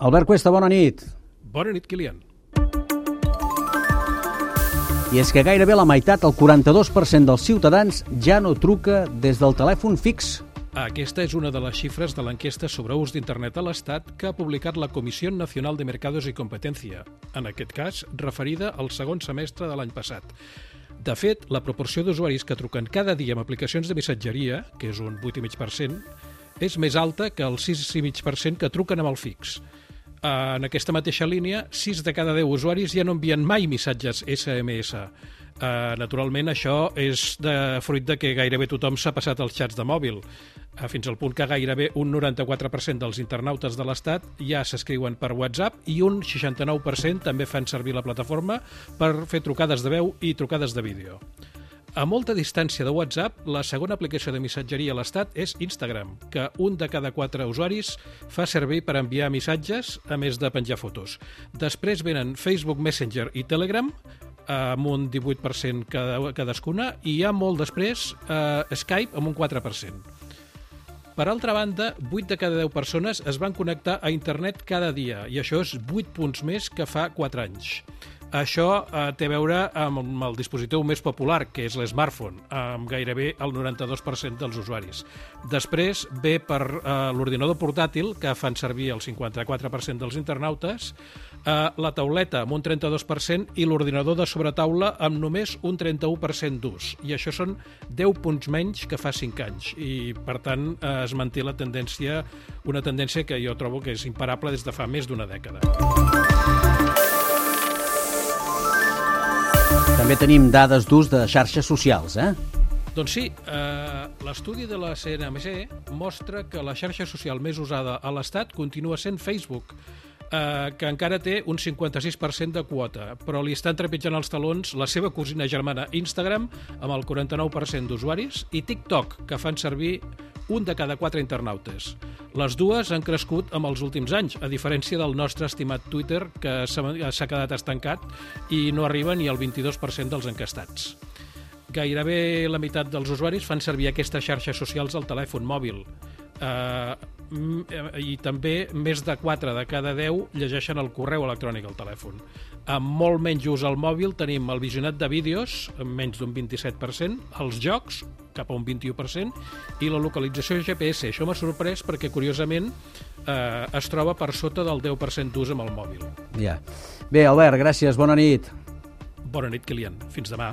Albert Cuesta, bona nit. Bona nit, Kilian. I és que gairebé la meitat, el 42% dels ciutadans, ja no truca des del telèfon fix. Aquesta és una de les xifres de l'enquesta sobre ús d'internet a l'Estat que ha publicat la Comissió Nacional de Mercados i Competència, en aquest cas referida al segon semestre de l'any passat. De fet, la proporció d'usuaris que truquen cada dia amb aplicacions de missatgeria, que és un 8,5%, és més alta que el 6,5% que truquen amb el fix. En aquesta mateixa línia, 6 de cada 10 usuaris ja no envien mai missatges SMS. Uh, naturalment, això és de fruit de que gairebé tothom s'ha passat als xats de mòbil, uh, fins al punt que gairebé un 94% dels internautes de l'Estat ja s'escriuen per WhatsApp i un 69% també fan servir la plataforma per fer trucades de veu i trucades de vídeo. A molta distància de WhatsApp, la segona aplicació de missatgeria a l'Estat és Instagram, que un de cada quatre usuaris fa servir per enviar missatges, a més de penjar fotos. Després venen Facebook Messenger i Telegram, amb un 18% cada, cadascuna, i hi ha molt després eh, Skype amb un 4%. Per altra banda, 8 de cada 10 persones es van connectar a internet cada dia, i això és 8 punts més que fa 4 anys. Això eh, té a veure amb el dispositiu més popular, que és l'smartphone, amb gairebé el 92% dels usuaris. Després ve per eh, l'ordinador portàtil, que fan servir el 54% dels internautes, eh, la tauleta amb un 32% i l'ordinador de sobretaula amb només un 31% d'ús. I això són 10 punts menys que fa 5 anys. I, per tant, eh, es manté la tendència, una tendència que jo trobo que és imparable des de fa més d'una dècada. També tenim dades d'ús de xarxes socials, eh? Doncs sí, eh, l'estudi de la CNMC mostra que la xarxa social més usada a l'Estat continua sent Facebook, eh, que encara té un 56% de quota, però li estan trepitjant els talons la seva cosina germana Instagram, amb el 49% d'usuaris, i TikTok, que fan servir un de cada quatre internautes. Les dues han crescut amb els últims anys, a diferència del nostre estimat Twitter, que s'ha quedat estancat i no arriba ni al 22% dels encastats. Gairebé la meitat dels usuaris fan servir aquestes xarxes socials al telèfon mòbil. Uh, i també més de 4 de cada 10 llegeixen el correu electrònic al telèfon. Amb molt menys ús al mòbil tenim el visionat de vídeos, amb menys d'un 27%, els jocs, cap a un 21%, i la localització GPS. Això m'ha sorprès perquè, curiosament, eh, es troba per sota del 10% d'ús amb el mòbil. Ja. Bé, Albert, gràcies. Bona nit. Bona nit, Kilian. Fins demà.